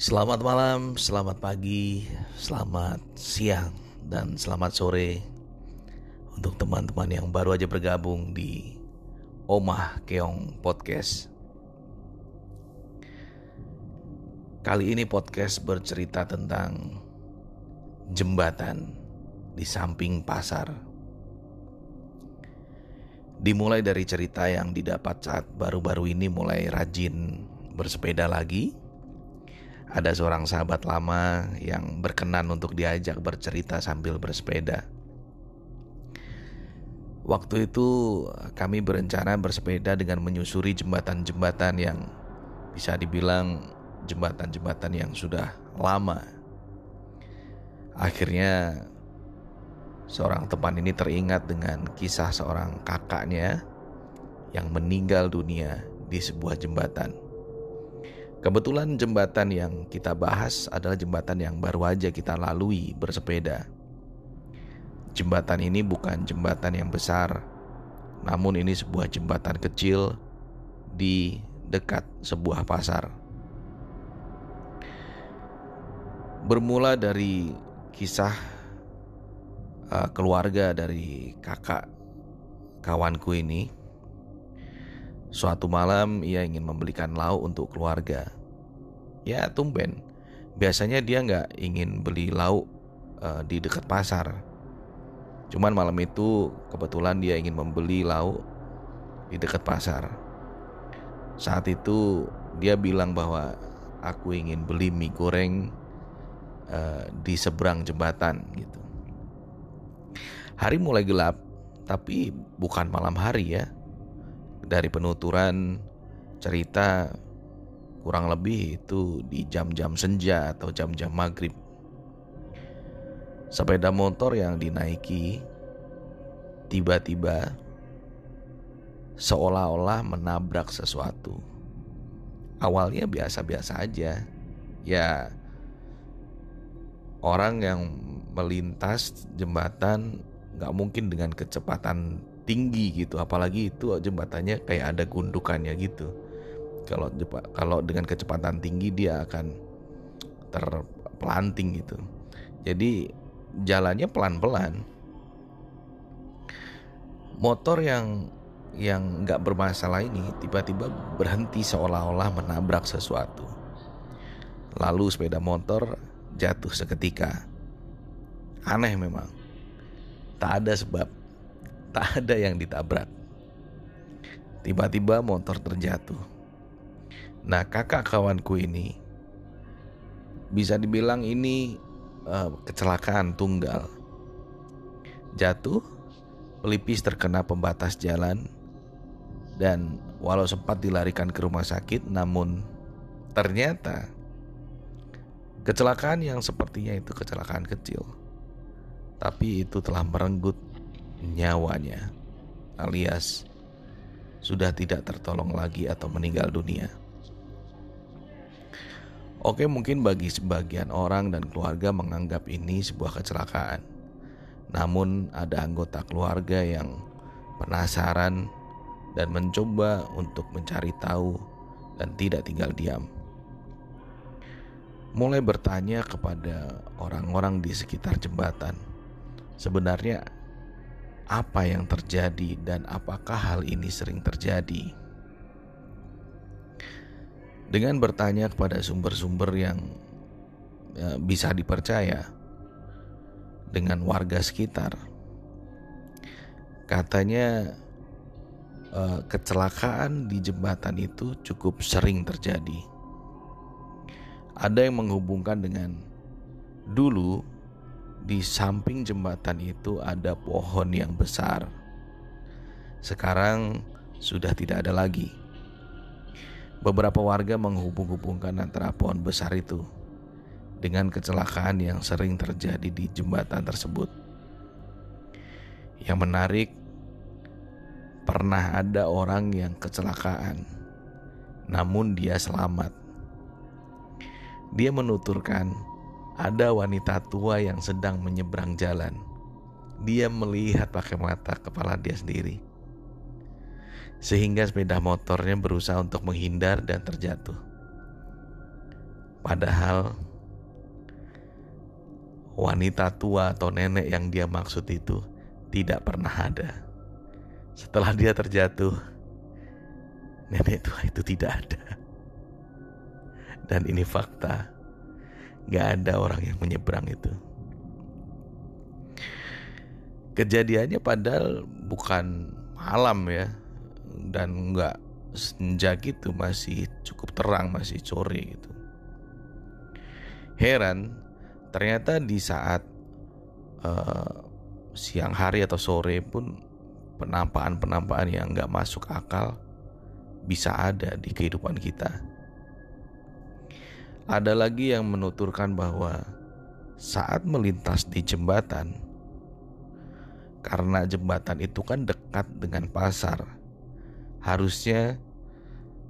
Selamat malam, selamat pagi, selamat siang, dan selamat sore untuk teman-teman yang baru aja bergabung di Omah Keong Podcast. Kali ini podcast bercerita tentang jembatan di samping pasar. Dimulai dari cerita yang didapat saat baru-baru ini mulai rajin bersepeda lagi ada seorang sahabat lama yang berkenan untuk diajak bercerita sambil bersepeda. Waktu itu kami berencana bersepeda dengan menyusuri jembatan-jembatan yang bisa dibilang jembatan-jembatan yang sudah lama. Akhirnya seorang teman ini teringat dengan kisah seorang kakaknya yang meninggal dunia di sebuah jembatan. Kebetulan jembatan yang kita bahas adalah jembatan yang baru aja kita lalui bersepeda. Jembatan ini bukan jembatan yang besar, namun ini sebuah jembatan kecil di dekat sebuah pasar. Bermula dari kisah uh, keluarga dari kakak kawanku ini Suatu malam ia ingin membelikan lauk untuk keluarga. Ya tumben, biasanya dia nggak ingin beli lauk uh, di dekat pasar. Cuman malam itu kebetulan dia ingin membeli lauk di dekat pasar. Saat itu dia bilang bahwa aku ingin beli mie goreng uh, di seberang jembatan gitu. Hari mulai gelap, tapi bukan malam hari ya dari penuturan cerita kurang lebih itu di jam-jam senja atau jam-jam maghrib. Sepeda motor yang dinaiki tiba-tiba seolah-olah menabrak sesuatu. Awalnya biasa-biasa aja, ya orang yang melintas jembatan nggak mungkin dengan kecepatan tinggi gitu. Apalagi itu jembatannya kayak ada gundukannya gitu. Kalau kalau dengan kecepatan tinggi dia akan terpelanting gitu. Jadi jalannya pelan-pelan. Motor yang yang nggak bermasalah ini tiba-tiba berhenti seolah-olah menabrak sesuatu. Lalu sepeda motor jatuh seketika. Aneh memang. Tak ada sebab tak ada yang ditabrak. Tiba-tiba motor terjatuh. Nah, kakak kawanku ini bisa dibilang ini uh, kecelakaan tunggal. Jatuh, pelipis terkena pembatas jalan dan walau sempat dilarikan ke rumah sakit namun ternyata kecelakaan yang sepertinya itu kecelakaan kecil tapi itu telah merenggut nyawanya, alias sudah tidak tertolong lagi atau meninggal dunia. Oke, mungkin bagi sebagian orang dan keluarga menganggap ini sebuah kecelakaan. Namun, ada anggota keluarga yang penasaran dan mencoba untuk mencari tahu dan tidak tinggal diam. Mulai bertanya kepada orang-orang di sekitar jembatan, sebenarnya apa yang terjadi dan apakah hal ini sering terjadi. Dengan bertanya kepada sumber-sumber yang ya, bisa dipercaya dengan warga sekitar, katanya eh, kecelakaan di jembatan itu cukup sering terjadi. Ada yang menghubungkan dengan dulu di samping jembatan itu ada pohon yang besar. Sekarang sudah tidak ada lagi. Beberapa warga menghubung-hubungkan antara pohon besar itu dengan kecelakaan yang sering terjadi di jembatan tersebut. Yang menarik, pernah ada orang yang kecelakaan, namun dia selamat. Dia menuturkan ada wanita tua yang sedang menyeberang jalan. Dia melihat pakai mata kepala dia sendiri. Sehingga sepeda motornya berusaha untuk menghindar dan terjatuh. Padahal wanita tua atau nenek yang dia maksud itu tidak pernah ada. Setelah dia terjatuh, nenek tua itu tidak ada. Dan ini fakta, gak ada orang yang menyeberang itu. Kejadiannya padahal bukan malam ya, dan nggak senja gitu masih cukup terang masih sore gitu. Heran, ternyata di saat uh, siang hari atau sore pun penampakan-penampakan yang nggak masuk akal bisa ada di kehidupan kita. Ada lagi yang menuturkan bahwa saat melintas di jembatan, karena jembatan itu kan dekat dengan pasar, harusnya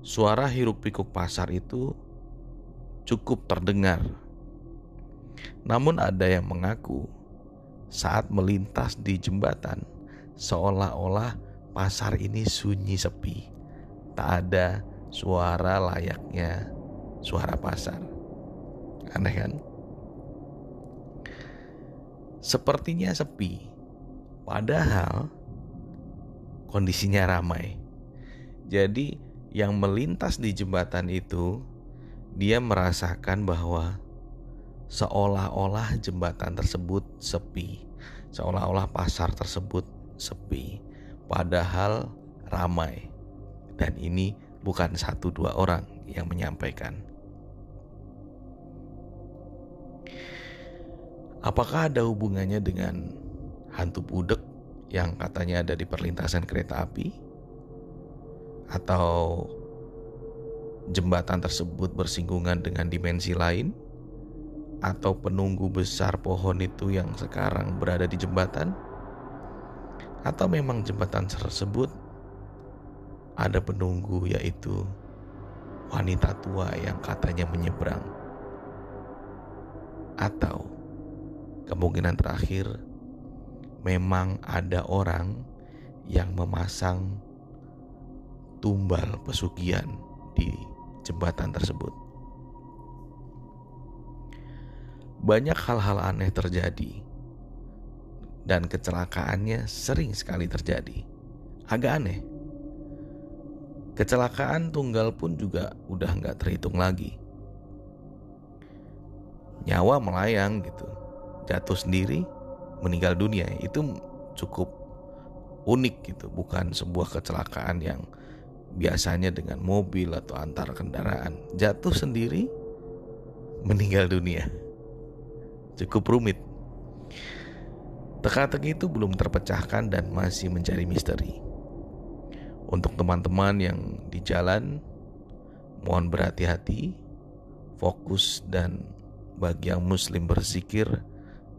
suara hiruk-pikuk pasar itu cukup terdengar. Namun, ada yang mengaku saat melintas di jembatan, seolah-olah pasar ini sunyi sepi, tak ada suara layaknya suara pasar. Aneh kan? Sepertinya sepi, padahal kondisinya ramai. Jadi, yang melintas di jembatan itu, dia merasakan bahwa seolah-olah jembatan tersebut sepi, seolah-olah pasar tersebut sepi, padahal ramai. Dan ini bukan satu dua orang yang menyampaikan. Apakah ada hubungannya dengan hantu budek yang katanya ada di perlintasan kereta api? Atau jembatan tersebut bersinggungan dengan dimensi lain? Atau penunggu besar pohon itu yang sekarang berada di jembatan? atau memang jembatan tersebut ada penunggu yaitu wanita tua yang katanya menyeberang atau kemungkinan terakhir memang ada orang yang memasang tumbal pesugihan di jembatan tersebut. Banyak hal-hal aneh terjadi dan kecelakaannya sering sekali terjadi. Agak aneh. Kecelakaan tunggal pun juga udah nggak terhitung lagi. Nyawa melayang gitu, jatuh sendiri, meninggal dunia itu cukup unik gitu, bukan sebuah kecelakaan yang biasanya dengan mobil atau antar kendaraan. Jatuh sendiri, meninggal dunia. Cukup rumit. Teka-teki itu belum terpecahkan dan masih menjadi misteri. Untuk teman-teman yang di jalan, mohon berhati-hati, fokus dan bagi yang muslim berzikir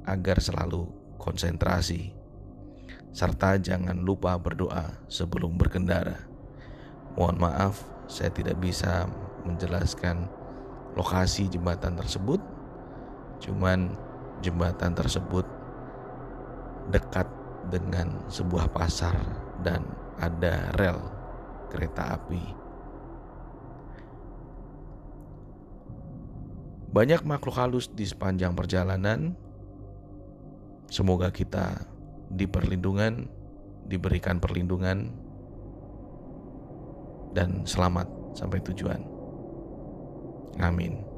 agar selalu konsentrasi. Serta jangan lupa berdoa sebelum berkendara. Mohon maaf, saya tidak bisa menjelaskan lokasi jembatan tersebut. Cuman jembatan tersebut dekat dengan sebuah pasar dan ada rel kereta api. Banyak makhluk halus di sepanjang perjalanan. Semoga kita diperlindungan, diberikan perlindungan, dan selamat sampai tujuan. Amin.